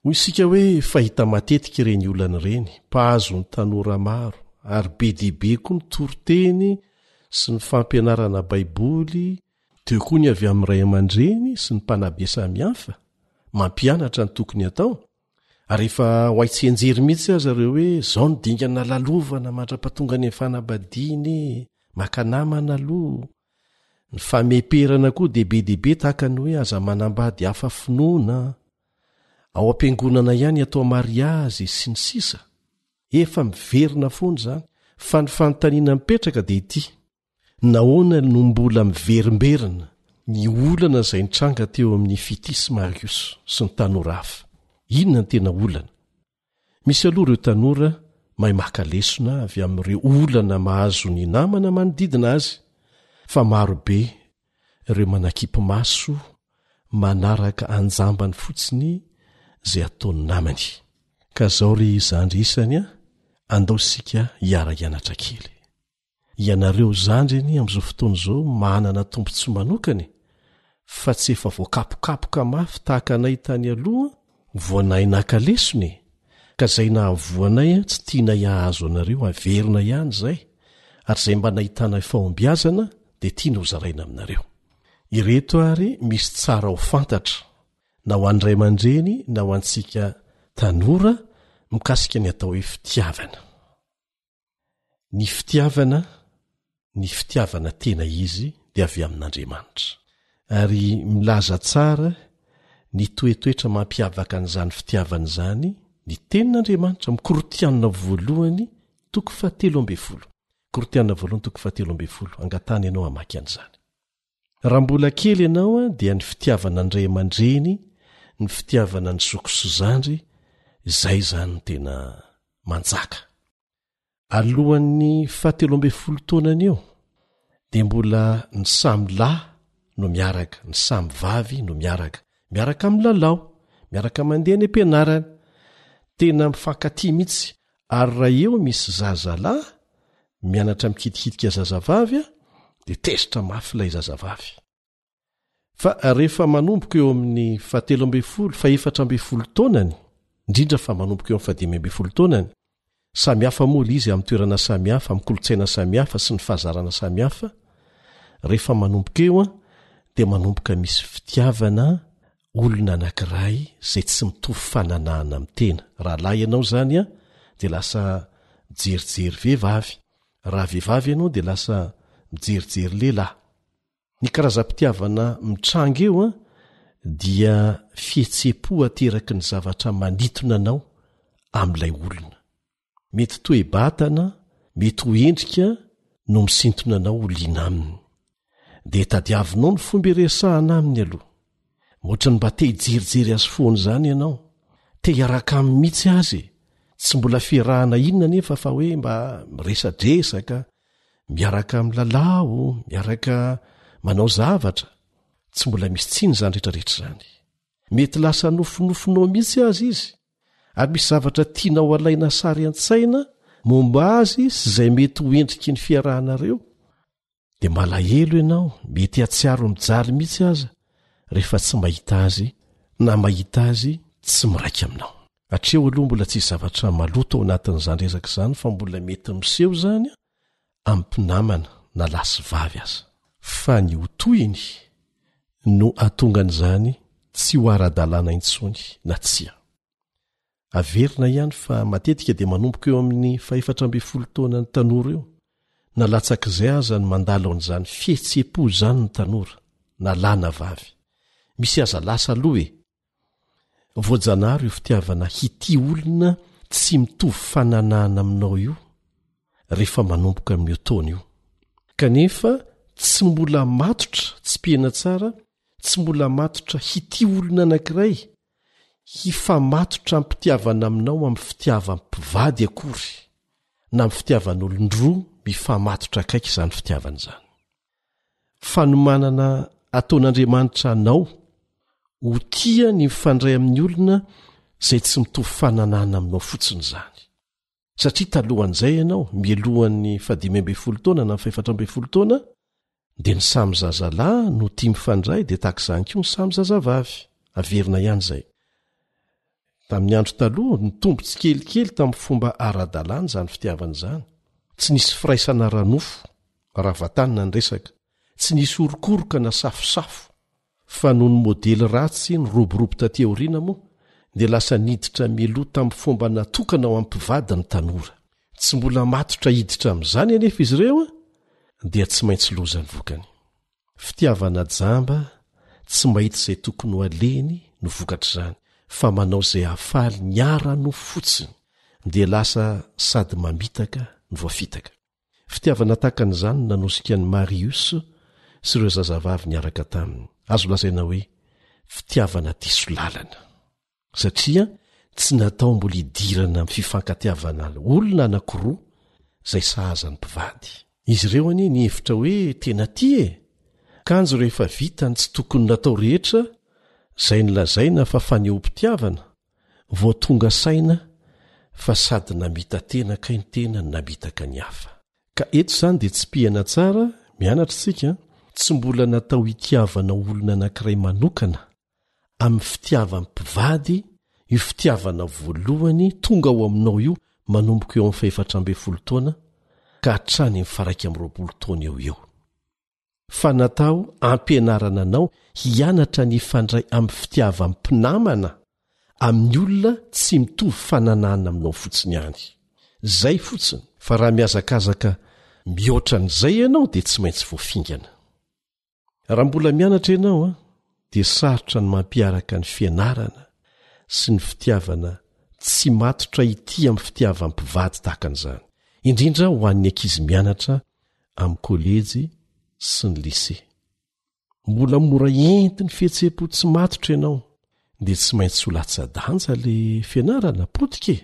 Hoy isika hoe fahita matetika ireny olana ireny, mpahazo ny tanora maro, ary be dia be koa ny toriteny sy ny fampianarana Baiboly Teo koa ny avy amin'ny ray aman-dreny sy ny mpanabe samihafa, mampianatra ny tokony atao, ary efa ho hay tsy hianjery mihitsy aza ireo hoe izao no dingana lalovana mandra-pahatonga any amin'ny fanambadiana e! maka namana aloha! Ny fameperana koa dia be dia be tahaka ny hoe aza manambady hafa finoana an! ao am-piangonana ihany atao mariazy sy ny sisa Efa miverina foana izany, fa ny fanontaniana mipetraka dia ity, Nahoana no mbola miverimberina ny olana izay nitranga teo amin'i Fiti sy Marius sy ny tanora hafa? Inona no tena olana? Misy aloha ireo tanora mahay maka lesona avy amin'ireo olana mahazo ny namana manodidina azy, fa maro be ireo manakipy-maso manaraka anjambany fotsiny izay ataon'ny namany. Ka izao ry zandry isany a, andao isika hiara-hianatra kely. ianareo zandry anie amin'izao fotoana izao manana tombontsoa manokana e, fa tsy efa voakapokapoka mafy tahaka anay tany aloha voanay naka lesona e, ka izay nahavoanay tsy tianay hahazo anareo haverina ihany izay ary izay mba nahitanay fahombiazana dia tiana hozaraina aminareo. Ireto ary misy tsara ho fantatra na ho an'ny ray aman-dreny na ho antsika tanora mikasika ny atao hoe fitiavana. Ny fitiavana, ny fitiavana tena izy dia avy amin'Andriamanitra. Ary milaza tsara ny toetoetra mampiavaka an'izany fitiavana izany ny Tenin'Andriamanitra amin'ny Korintiana voalohany toko fahatelo ambin'ny folo. Korintiana voalohany toko fahatelo ambin'ny folo, angatahana ianao hamaky an'izany. Raha mbola kely ianao dia ny fitiavana an ray aman dreny ny fitiavana ny zoky sy zandry izay izany ny tena manjaka alohan ny fahatelo ambin'ny folo taona an eo dia mbola ny samy lahy no miaraka ny samy vavy no miaraka miaraka milalao miaraka mandeha any am-pianarana tena mifankatia mihitsy Ary raha eo misy zaza lahy mianatra mikitikitika zaza vavy a dia tezitra mafy ilay zaza vavy. Fa rehefa manomboka eo amin'ny fahatelo ambin'ny folo, fahefatra ambin'ny folo taonany, indrindra fa manomboka eo amin'ny fahadimy ambin'ny folo taonany, samy hafa moa ilay izy amin'ny toerana samy hafa, amin'ny kolontsaina samy hafa sy ny fahazarana samy hafa, rehefa manomboka eo dia manomboka misy fitiavana olona anankiray izay tsy mitovy fananahana amin'ny tena. Rahalahy ianao izany an, dia lasa mijerijery vehivavy, raha vehivavy ianao dia lasa mijerijery lehilahy. Ny karazam-pitiavana mitranga eo an, dia fihetseham-po ateraky ny zavatra manintona anao amin'ilay olona. Mety toe-batana, mety ho endrika no misintona anao ho liana aminy. Dia tadiavinao ny fomba iresahana aminy aloha. Mihoatra ny mba te hijerijery azy foana izany ianao. Te hiaraka aminy mihitsy aza e! Tsy mbola fiarahana inona anefa fa hoe mba miresadresaka, miaraka milalao, miaraka manao zavatra. Tsy mbola misy tsiny izany rehetra rehetra izany. mety lasa nofinofinao mihitsy azy izy ary misy zavatra tiana ho alaina sary an-tsaina momba azy sy izay mety ho endriky ny fiarahanareo dia malahelo ianao mety hatsiaro mijaly mihitsy aza rehefa tsy mahita azy na mahita azy tsy miraika aminao atreo aloha mbola tsisy zavatra maloto ao anatin'izany rezaka izany fa mbola mety miseho izany amin'ny mpinamana na lahy sy vavy aza. Fa ny ho tohiny no hahatonga an'izany tsy ho ara-dalàna intsony na tsia. Averina ihany fa matetika dia manomboka eo amin'ny fahefatra ambin'ny folo taonan'ny tanora eo, na latsak'izay aza no mandalo an'izany fihetseham-po izany ny tanora, na lahy na vavy. Misy aza lasa aloha e! voajanahary io fitiavana hiti olona tsy mitovy fananahana aminao io rehefa manomboka amin'io taona io kanefa tsy mbola matotra tsy mpihena tsara tsy mbola matotra hiti olona anankiray hifamatotra ampitiavana aminao amin'ny fitiavam-pivady akory na min'ny fitiavan'olondroa mifamatotra akaiky izany fitiavana izany Fanomanana ataon'Andriamanitra anao ho tia ny mifandray amin'ny olona izay tsy mitovy fananahana aminao fotsiny izany. Satria talohan'izay ianao, mialohan'ny fahadimy ambin'ny folo taona na ny fahefatra ambin'ny folo taona, dia ny samy zazalahy no tia mifandray dia tahaka izany koa ny samy zazavavy. Averina ihany izay. Tamin'ny Andro Taloha, nitombo tsikelikely tamin'ny fomba ara-dalàna izany fitiavana izany. Tsy nisy firaisana ara-nofo, ara-vatanina ny resaka, tsy nisy orokoroka na safosafo, fa noho ny modely ratsy niroborobo tatỳ aoriana moa, dia lasa niditra mialoha tamin'ny fomba natokana ho an'ny mpivady ny tanora. Tsy mbola matotra hiditra amin'izany anefa izy ireo, dia tsy maintsy loza ny vokany. Fitiavana jamba tsy mahita izay tokony ho alehiny no vokatr'izany fa manao izay hahafaly ny ara-nofo fotsiny dia lasa sady mamitaka no voafitaka. Fitiavana tahaka an'izany no nanosika an'i Marius sy ireo zazavavy niaraka taminy. Azo lazaina hoe fitiavana diso lalana. satria tsy natao mbola hidirana amin'ny fifankatiavana olona anankiroa izay sahaza ny mpivady. Izy ireo anie nihevitra hoe tena tia e! Kanjo rehefa vita ny tsy tokony natao rehetra izay nolazaina fa fanehoam-pitiavana vao tonga saina fa sady namita-tena kay ny tena no namitaka ny hafa. Ka eto izany dia tsipihana tsara mianatra isika, tsy mbola natao hitiavana olona anankiray manokana amin'ny fitiavan'ny mpivady, io fitiavana voalohany tonga ao aminao io manomboka eo amin'ny fahefatra ambin'ny folo taona ka hatrany amin'ny faharaika amby roapolo taona eo ho eo. Fa natao hampianarana anao hianatra ny hifandray amin'ny fitiavan'ny mpinamana amin'ny olona tsy mitovy fananahana aminao fotsiny ihany. Izay fotsiny. Fa raha mihazakazaka mihoatra an'izay ianao dia tsy maintsy voafingana. Raha mbola mianatra ianao dia sarotra ny mampiaraka ny fianarana sy ny fitiavana tsy matotra ity amin'ny fitiavam-pivady tahaka an'izany, indrindra ho an'ny ankizy mianatra amin'ny kolejy sy ny lise. Mbola mora entin'ny fihetseham-po tsy matotra ianao dia tsy maintsy ho latsa-danja ilay fianarana, potika e!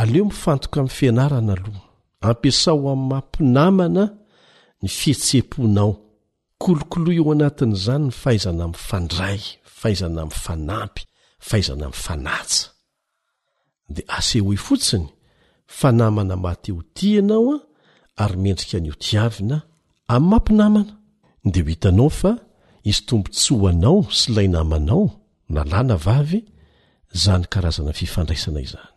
Aleo mifantoka amin'ny fianarana aloha. Ampiasao amin'ny maha mpinamana ny fihetseham-ponao. Kolokoloy ao anatin'izany ny fahaizana mifandray, fahaizana mifanampy, fahaizana mifanaja. Dia asehoy fotsiny fa namana mahatia ho tia ianao ary mendrika ny hotiavina amin'ny maha mpinamana. Dia ho hitanao fa hisy tombontsoa ho anao sy ilay namanao, na lahy na vavy, izany karazana fifandraisana izany.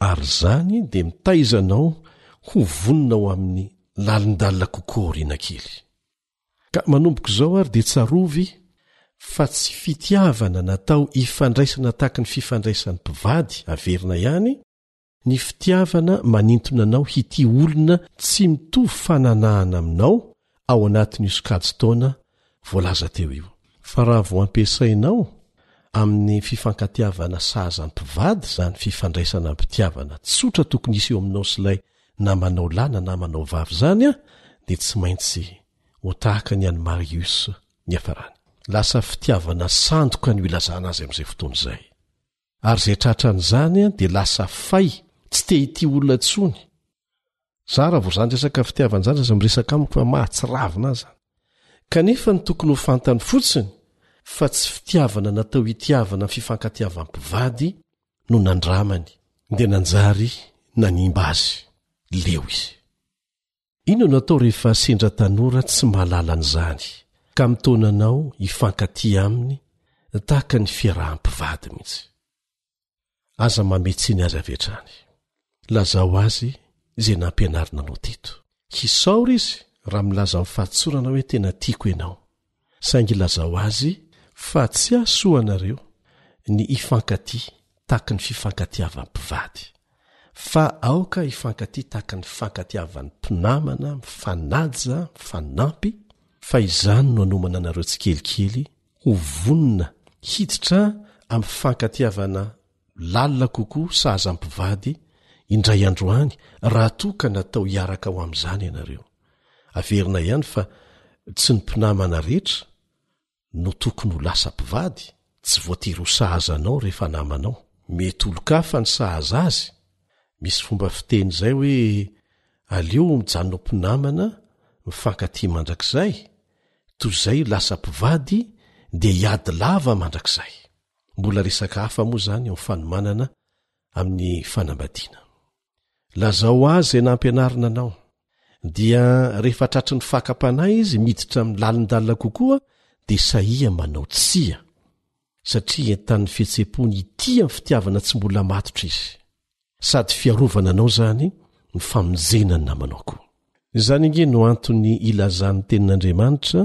ary izany dia mitaiza anao ho vonona ho amin'ny lalindalina kokoa aoriana kely. Ka manomboka izao ary dia tsarovy fa tsy fitiavana natao hifandraisana tahaka ny fifandraisan'ny mpivady haverina ihany ny fitiavana manintona anao hitia olona tsy mitovy fananahana aminao ao anatin'io sokajin-taona voalaza teo io. Fa raha vao ampiasainao amin'ny fifankatiavana sahaza mpivady izany fifandraisana am-pitiavana tsotra tokony hisy eo aminao sy ilay namanao lahy na namanao vavy izany an, dia tsy maintsy ho tahaka ny an'i Marius niafarany. Lasa fitiavana sandoka no ilazana azy amin'izay fotoana izay. ary izay tratran'izany dia lasa fay tsy te hitia olona intsony za raha vao zany resaka fitiavana zany aza miresaka amiko fa mahatsiravina azy zany kanefa ny tokony ho fantany fotsiny fa tsy fitiavana natao hitiavana ny fifankatiavam-pivady no nandramany dia nanjary nanimba azy leo izy Inona no atao rehefa sendra tanora tsy mahalala an'izany, ka mitaona anao hifankatia aminy tahaka ny fiaraha-mpivady mihitsy? Aza mamehy tsiny azy avy hatrany. Lazao azy izay nampianarina anao teto. Hisaora izy raha milaza amin'ny fahatsorana hoe tena tiako ianao. Saingy lazao azy fa tsy hahasoanareo ny hifankatia tahaky ny fifankatiavan'ny mpivady, fa aoka hifankatia tahaky ny fifankatiavan'ny mpinamana mifanaja, mifanampy, fa izany no hanomana anareo tsikelikely ho vonona hiditra amin'ny fifankatiavana Lalina kokoa sahaza mpivady indray andro any raha toa ka natao hiaraka ho amin'izany ianareo. Averina ihany fa tsy ny mpinamana rehetra no tokony ho lasa mpivady, tsy voatery ho sahaza anao rehefa namanao. Mety olon-kafa ny sahaza azy, misy fomba fiteny izay hoe aleo ho mijanona ho mpinamana mifankatia mandrakizay toy izay lasa mpivady dia hiady lava mandrakizay. Mbola resaka hafa moa izany eo fanomanana amin'ny fanambadiana. Lazao ho azy izay nampianarina anao, dia rehefa tratry ny fakam-panahy izy miditra amin'ny lalindalina kokoa dia sahia manao tsia, satria entan'ny fihetseham-pony ity amin'ny fitiavana tsy mbola matotra izy. Sady fiarovana anao izany ny famonjena ny namanao koa. Izany ange no antony ilazan'ny Tenin'Andriamanitra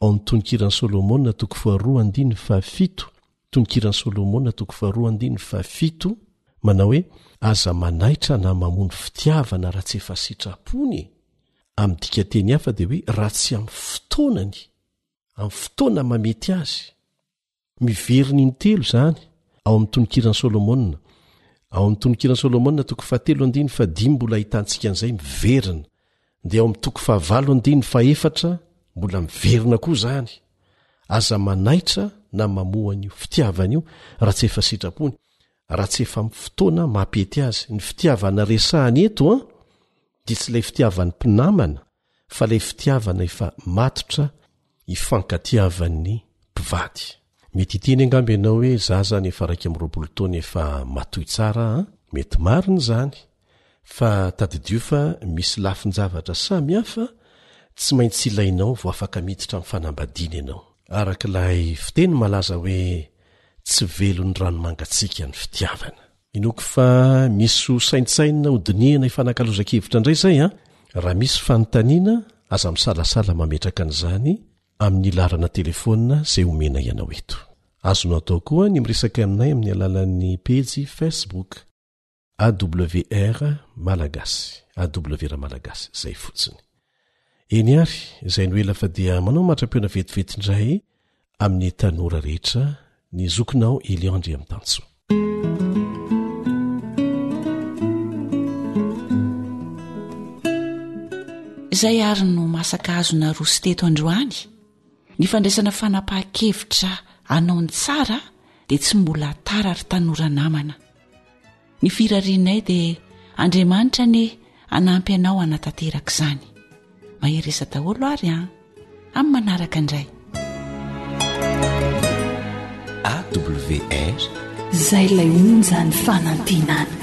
ao amin'ny Tononkiran'i Solomona toko faharoa andininy fahafito, Tononkiran'i Solomona toko faharoa andininy fahafito, manao hoe, Aza manaitra na mamono fitiavana raha tsy efa sitrapony e! Amin'ny dikanteny hafa dia hoe raha tsy amin'ny fotoanany, amin'ny fotoana mahamety azy. miverina intelo izany ao amin'ny tononkiran'i solomona ao amin'ny tononkiran'i solomona toko fahatelo andiny fa dimy mbola ahitantsika an'izay miverina dia ao amin'ny toko fahavalo andiny fa efatra mbola miverina koa izany aza manaitra na mamohan'io fitiavana io raha tsy efa sitrapony raha tsy efa min'ny fotoana mampety azy ny fitiavana resahany eto an dia tsy ilay fitiavan'ny mpinamana fa ilay fitiavana efa matotra ifankatiavan'ny mpivady. Mety hiteny angamba ianao hoe za zany efa iraika amby roapolo taona efa matoy tsara an! Mety marina izany, fa tadidio fa misy lafin-javatra samy hafa tsy maintsy ilainao vao afaka miditra amin'ny fanambadiana ianao. Araka ilay fiteny malaza hoe tsy velon'ny ranomangatsiaka ny fitiavana. Inoako fa misy ho saintsainina ho dinihana hifanakalozan-kevitra indray izay an! Raha misy fanontaniana, aza misalasala mametraka an'izany amin'ny laharana telefaonina izay omenay anao eto. Azonao atao koa ny miresaka aminay amin'ny alalan'ny pejy Facebook, AWR Malagasy, AWR Malagasy, izay fotsiny. Eny ary, izay no ela fa dia manao matram-peona vetivety indray amin'ny tanora rehetra ny zokinao Elian Andriamitansoa. Izay ary no masaka azo naroso teto androany ny fandraisana fanapaha-kevitra anao ny tsara dia tsy mbola tara ry tanora namana. Ny firarianay dia Andriamanitra anie hanampy anao hanatanteraka izany. Mahereza daholo ary an! Amin'ny manaraka indray. AWR Zay lay onjany fanantenana.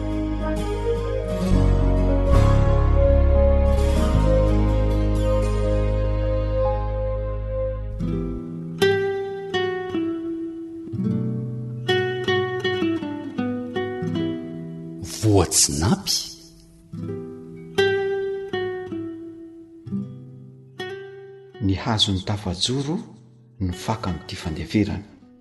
ny hazon'ny tafajoro ny faka amin'ity fandeferana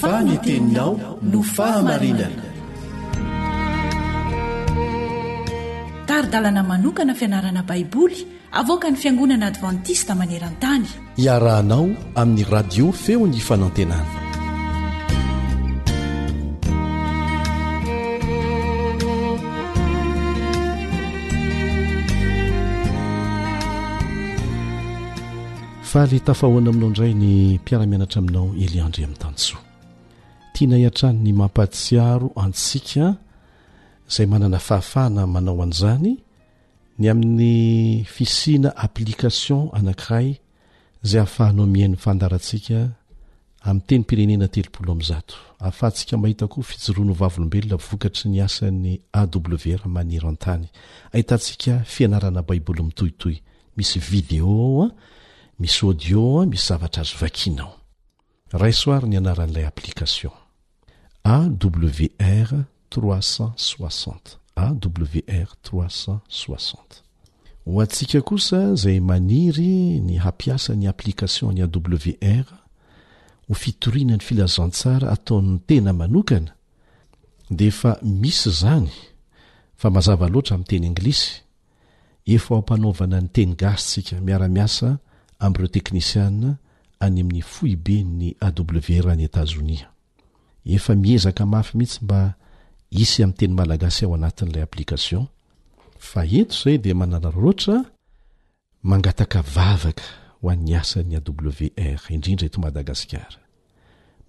fa ny teninao no fahamarinana taridalana manokana fianarana baiboly avoaka ny fiangonana advantista maneran-tany Iarahanao amin'ny radio feo ny fanantenana. Faly tafahoana aminao indray ny mpiara-mianatra aminao Eliandry amin'ny tansoa. Tianay hatrany ny mampahatsiaro antsika izay manana fahafahana manao an'izany Ny amin'ny fisiana application anankiray izay ahafahanao mihaino ny fandaharantsika amin'ny tenim-pirenena telopolo amby zato. Ahafahantsika mahita koa fijoroan'ny hovavolombelona vokatry ny asan'ny AWR maneran-tany. Ahitantsika fianarana Baiboly mitohitohy. Misy video, misy audio, misy zavatra azo vakiana ao. Raiso ary ny anaran'ilay application. AWR trois cent soixante, AWR trois cent soixante. Ho antsika kosa izay maniry ny hampiasa ny application an'i AWR ho fitoriana ny filazantsara ataon'ny tena manokana dia efa misy izany fa mazava loatra amin'ny teny anglisy Efa ampanaovana ny teny gasy tsika miara-miasa amin'ireo teknisiana any amin'ny foiben'ny AWR any Etazonia. Efa miezaka mafy mihitsy mba hisy amin'ny teny malagasy ao anatin'ilay application fa eto izay dia manararaotra mangataka vavaka ho an'ny asan'ny AWR indrindra eto Madagasikara.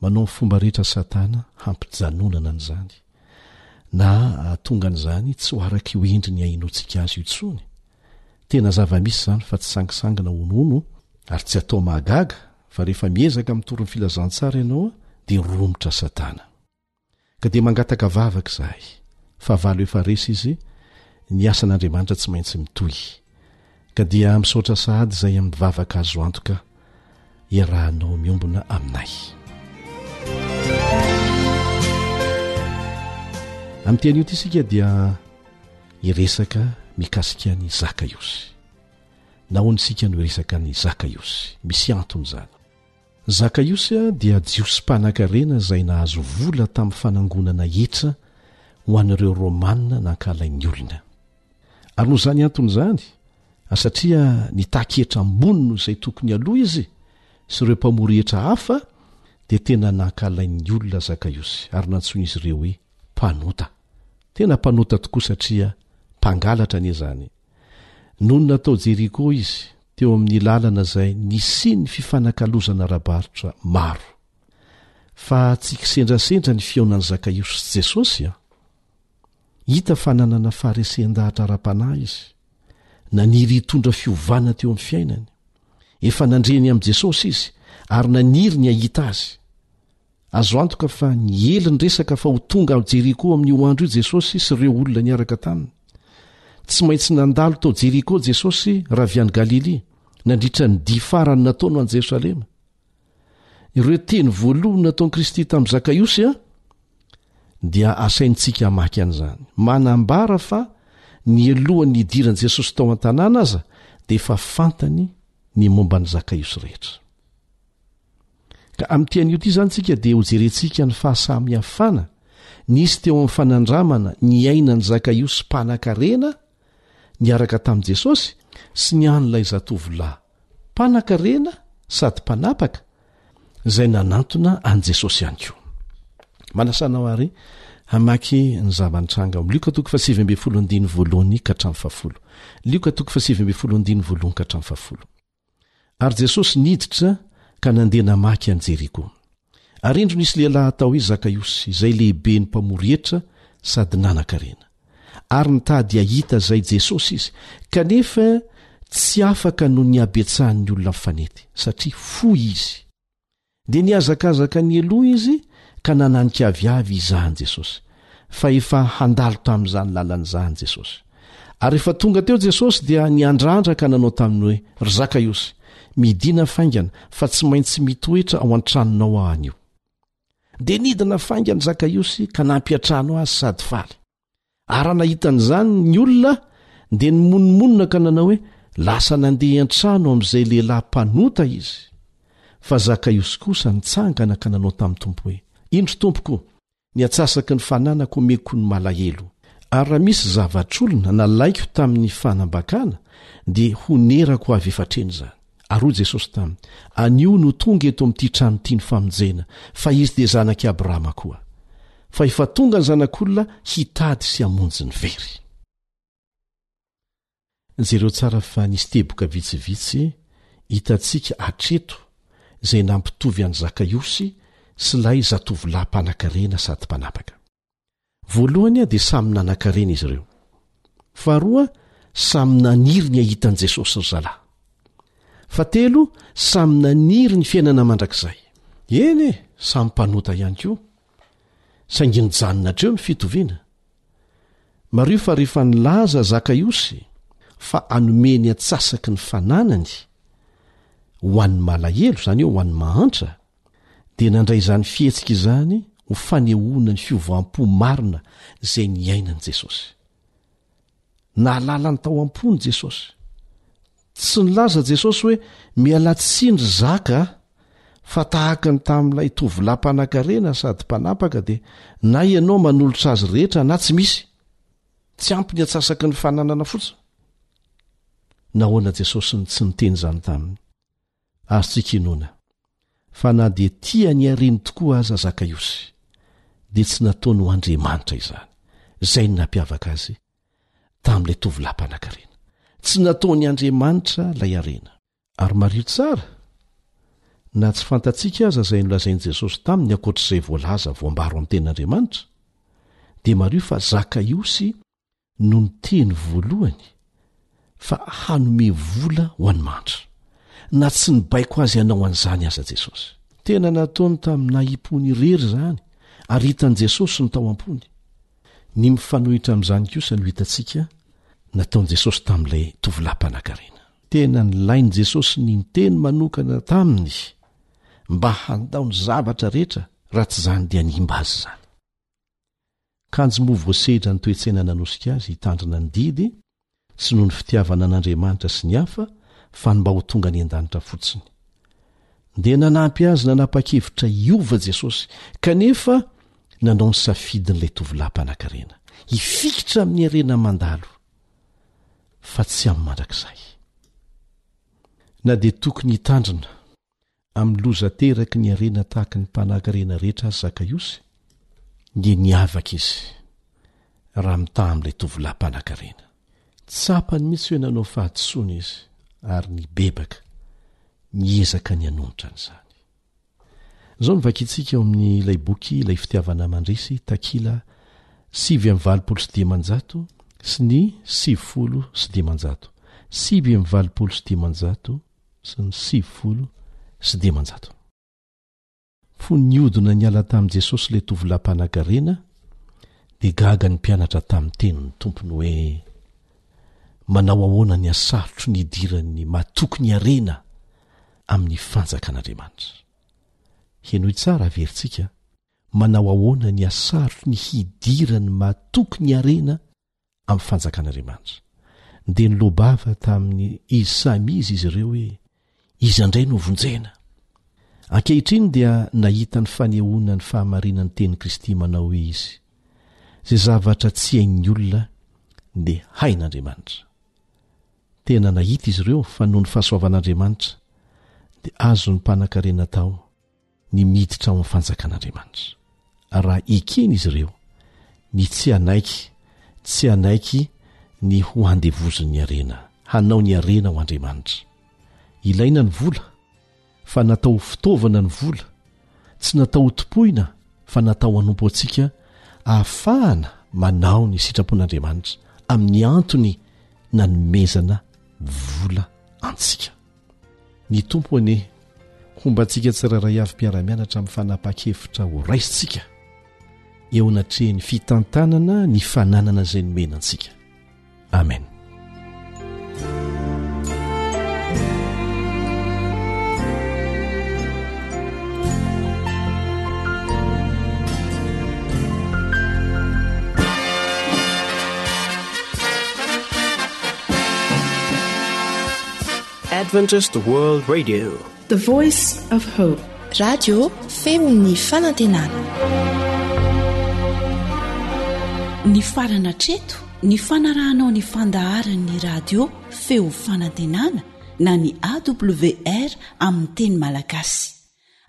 Manao ny fomba rehetra Satana hampijanonana an'izany, na hahatonga an'izany tsy ho araka io endriny ahenoantsika azy io intsony. Tena zava-misy izany fa tsy sangisangy-na honohono, ary tsy atao mahagaga fa rehefa miezaka mitory ny filazantsara ianao dia romotra Satana. Ka dia mangataka vavaka izahay, fahavalo efa resy izy, ny asan'Andriamanitra tsy maintsy mitohy. Ka dia misaotra sahady izay amin'ny vavaka azo antoka, iarahanao miombona aminay. Amin'ity anio ity isika dia hiresaka mikasika ny Zakaiosy. Nahoana isika no hiresaka ny Zakaiosy? Misy antony izany. Zakaiosy dia Jiosy mpanankarena izay nahazo vola tamin'ny fanangonana hetra ho an'ireo Romana nankahalain'ny olona. Ary noho izany antony izany, ary satria nitaky hetra ambony noho izay tokony aloha izy sy ireo mpamory hetra hafa, dia tena nankahalain'ny olona Zakaiosy ary nantsoin'izy ireo hoe mpanota. Tena mpanota tokoa satria mpangalatra anie izany. Nonina tao Jeriko izy. teo amin'ny lalana izay nisian'ny fifanakalozana ara-barotra maro. Fa tsy kisendrasendra ny fihaonan'i Zakaiosy sy Jesosy an! Hita fa nanana faharesen-dahatra ara-panahy izy. Naniry hitondra fiovana teo amin'ny fiainany. Efa nandre ny amin'i Jesosy izy, ary naniry ny hahita azy. Azo antoka fa niely ny resaka fa ho tonga ao Jeriko amin'io andro io Jesosy sy ireo olona niaraka taminy. Tsy maintsy nandalo tao Jeriko Jesosy raha avy any Galilia, nandritra ny dia farany nataony ho any Jerosalema. Ireo teny voalohany nataon'i Kristy tamin'i Zakaiosy a dia asaintsika hamaky an'izany. Manambara fa nielohan'ny hidiran'i Jesosy tao an-tanàna aza dia efa fantany ny momba an'i Zakaiosy rehetra. Ka amin'ity anio ity izany tsika dia ho jerentsika ny fahasamihafana nisy teo amin'ny fanandramana ny aina ny zaka io sy mpanan-karena niaraka tamin'i Jesosy sy ny an'ilay zatovolahy mpanan-karena sady mpanapaka izay nanantona an'i Jesosy ihany koa. Manasanao ary hamaky ny zava-nitranga ao amin'ny Lioka toko fahasivy ambin'ny folo andiny voalohany ka hatramin'ny fahafolo. Lioka toko fahasivy ambin'ny folo andiny voalohany ka hatramin'ny fahafolo. Ary Jesosy niditra ka nandeha namaky an'i Jeriko. Ary indro nisy lehilahy atao hoe Zakaiosy, izay lehiben'ny mpamory hetra sady nanan-karena. Ary nitady hahita izay Jesosy izy, kanefa tsy afaka noho ny habetsahan'ny olona mifanety, satria fohy izy. Dia nihazakazaka nieloha izy ka nananika aviavy izany Jesosy, fa efa handalo tamin'izany lalana izany Jesosy. Ary rehefa tonga teo Jesosy dia niandrandra ka nanao taminy hoe, Ry Zakaiosy, midina faingana, fa tsy maintsy mitoetra ao an-tranonao aho anio. Dia nidina faingana Zakaiosy ka nampiantrano azy sady faly. Ary raha nahita an'izany ny olona, dia nimonomonona ka nanao hoe, Lasa nandeha hiantrano amin'izay lehilahy mpanota izy. Fa Zakaiosy kosa nitsangana ka nanao tamin'ny Tompo hoe, Indro Tompoko, ny atsasaky ny fananako omeko ny malahelo, ary raha misy zavatr'olona nalaiko tamin'ny fanambakana, dia honerako avy efa hatreny izany. Ary hoy Jesosy taminy, Anio no tonga eto amin'ity trano ity ny famonjena, fa izy dia zanak'i Abrahama koa. Fa efa tonga ny Zanak'olona hitady sy hamonjy ny very. Jereo tsara fa nisy teboka vitsivitsy hitantsika hatreto izay nampitovy an'i Zakaiosy sy ilay zatovolahy mpanankarena sady mpanapaka. Voalohany dia samy nanan-karena izy ireo. Faharoa, samy naniry ny hahita an'i Jesosy ry zalahy. Fahatelo, samy naniry ny fiainana mandrakizay. Eny e, samy mpanota ihany koa. Saingy nijanona hatreo ny fitoviana. Mariho fa rehefa nilaza Zakaiosy fa anomeny antsasaky ny fananany ho an'ny malahelo, izany hoe ho an'ny mahantra, dia nandray izany fihetsika izany ho fanehoana ny fiovam-po marina izay niainan'i Jesosy. Nahalala ny tao am-pony Jesosy. Tsy nilaza Jesosy hoe miala tsiny ry zaka fa tahaka ny tamin'ilay tovolahy mpanankarena sady mpanapaka dia na ianao manolotra azy rehetra na tsy misy. Tsy ampy ny atsasaky ny fananana fotsiny. Nahoana Jesosy ny tsy niteny izany taminy? Ary tsy kinoana fa na dia tia an'i Irene tokoa aza Zakaiosy, dia tsy nataony ho andriamanitra izany. Izay no nampiavaka azy tamin'ilay tovolahy mpanankarena. Tsy nataony andriamanitra ilay harena. Ary mariho tsara, na tsy fantatsika aza izay nolazain'i Jesosy taminy ankoatr'izay voalaza voambaro amin'ny Tenin'Andriamanitra, dia mariho fa Zakaiosy no niteny voalohany fa hanome vola ho an'i Mantra, na tsy nibaiko azy hanao an'izany aza Jesosy. Tena nataony taminà im-pony irery izany, ary hitan'i Jesosy ny tao am-pony. Ny mifanohitra amin'izany kosa no hitantsika nataon'i Jesosy tamin'ilay tovolahy mpanankarena. Tena nilain'i Jesosy ny niteny manokana taminy mba handao ny zavatra rehetra, raha tsy izany dia hanimba azy izany. Kanjo moa voasehitra ny toe-tsaina nanosika azy hitandrina ny didy, tsy noho ny fitiavana an'Andriamanitra sy ny hafa, fa ny mba ho tonga any an-danitra fotsiny. Dia nanampy azy nanapa-kevitra hiova Jesosy, kanefa nanao ny safidin'ilay tovolahy mpanankarena, hifikitra amin'ny harena mandalo, fa tsy amin'ny mandrakizay. Na dia tokony hitandrina. amin'ny loza ateraky ny harena tahaky ny mpanakarena rehetra azy Zakaiosy dia niavaka izy raha mitaha amin'ilay tovolahy mpanakarena. Tsapany mihitsy hoe nanao fahadisoana izy ary nibebaka niezaka ny hanonitra an'izany. Izao no vakintsika ao amin'ny ilay boky Ilay Fitiavana Mandresy, takila sivy amby valopolo sy dimanjato sy ny sivifolo sy dimanjato, sivy amby valopolo sy dimanjato, sy ny sivifolo sy diamanjato. Fony niodina niala tamin'i Jesosy ilay tovolahy mpanakarena, dia gaga ny mpianatra tamin'ny tenin'ny Tompony hoe, Manao ahoana ny hasarotro ny hidiran'ny mahatoky ny harena amin'ny Fanjakan'Andriamanitra? Henoy tsara averintsika, Manao ahoana ny hasarotro ny hidiran'ny mahatoky ny harena amin'ny fanjakan'Andriamanitra. Dia niloa-bava tamin'ny izy samy izy izy ireo hoe, Iza indray no hovonjena? Ankehitriny dia nahita ny fanehoana ny fahamarinan'ny tenin'i Kristy manao hoe izy, Izay zavatra tsy hain'ny olona dia hain'Andriamanitra. Tena nahita izy ireo fa noho ny fahasoavan'Andriamanitra dia azon'ny mpanankarena atao. ny miditra ao amin'ny Fanjakan'Andriamanitra. Raha ekena izy ireo ny tsy hanaiky, tsy hanaiky ny ho andevozin'ny harena, hanao ny harena ho andriamanitra. Ilaina ny vola, fa natao ho fitaovana ny vola, tsy natao hotompoina fa natao hanompo antsika hahafahana manao ny sitrapon'Andriamanitra amin'ny antony nanomezana vola antsika. Ny Tompo anie homba antsika tsirairay avy mpiara-mianatra amin'ny fanapahan-kevitra ho raisintsika eo anatrehan'ny fitantanana ny fananana izay nomena antsika. Amen. Adventist World Radio, the voice of hope. Radio femon'ny fanantenana. Ny farana treto ny fanarahanao ny fandaharan'ny radio feo fanantenana na ny awr amin'ny teny malagasy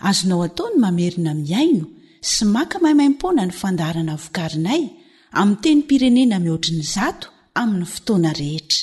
azonao atao ny mamerina miaino sy maka maimaim-poana ny fandaharana vokarinay amin'ny tenim-pirenena mihoatriny zato amin'ny fotoana rehetra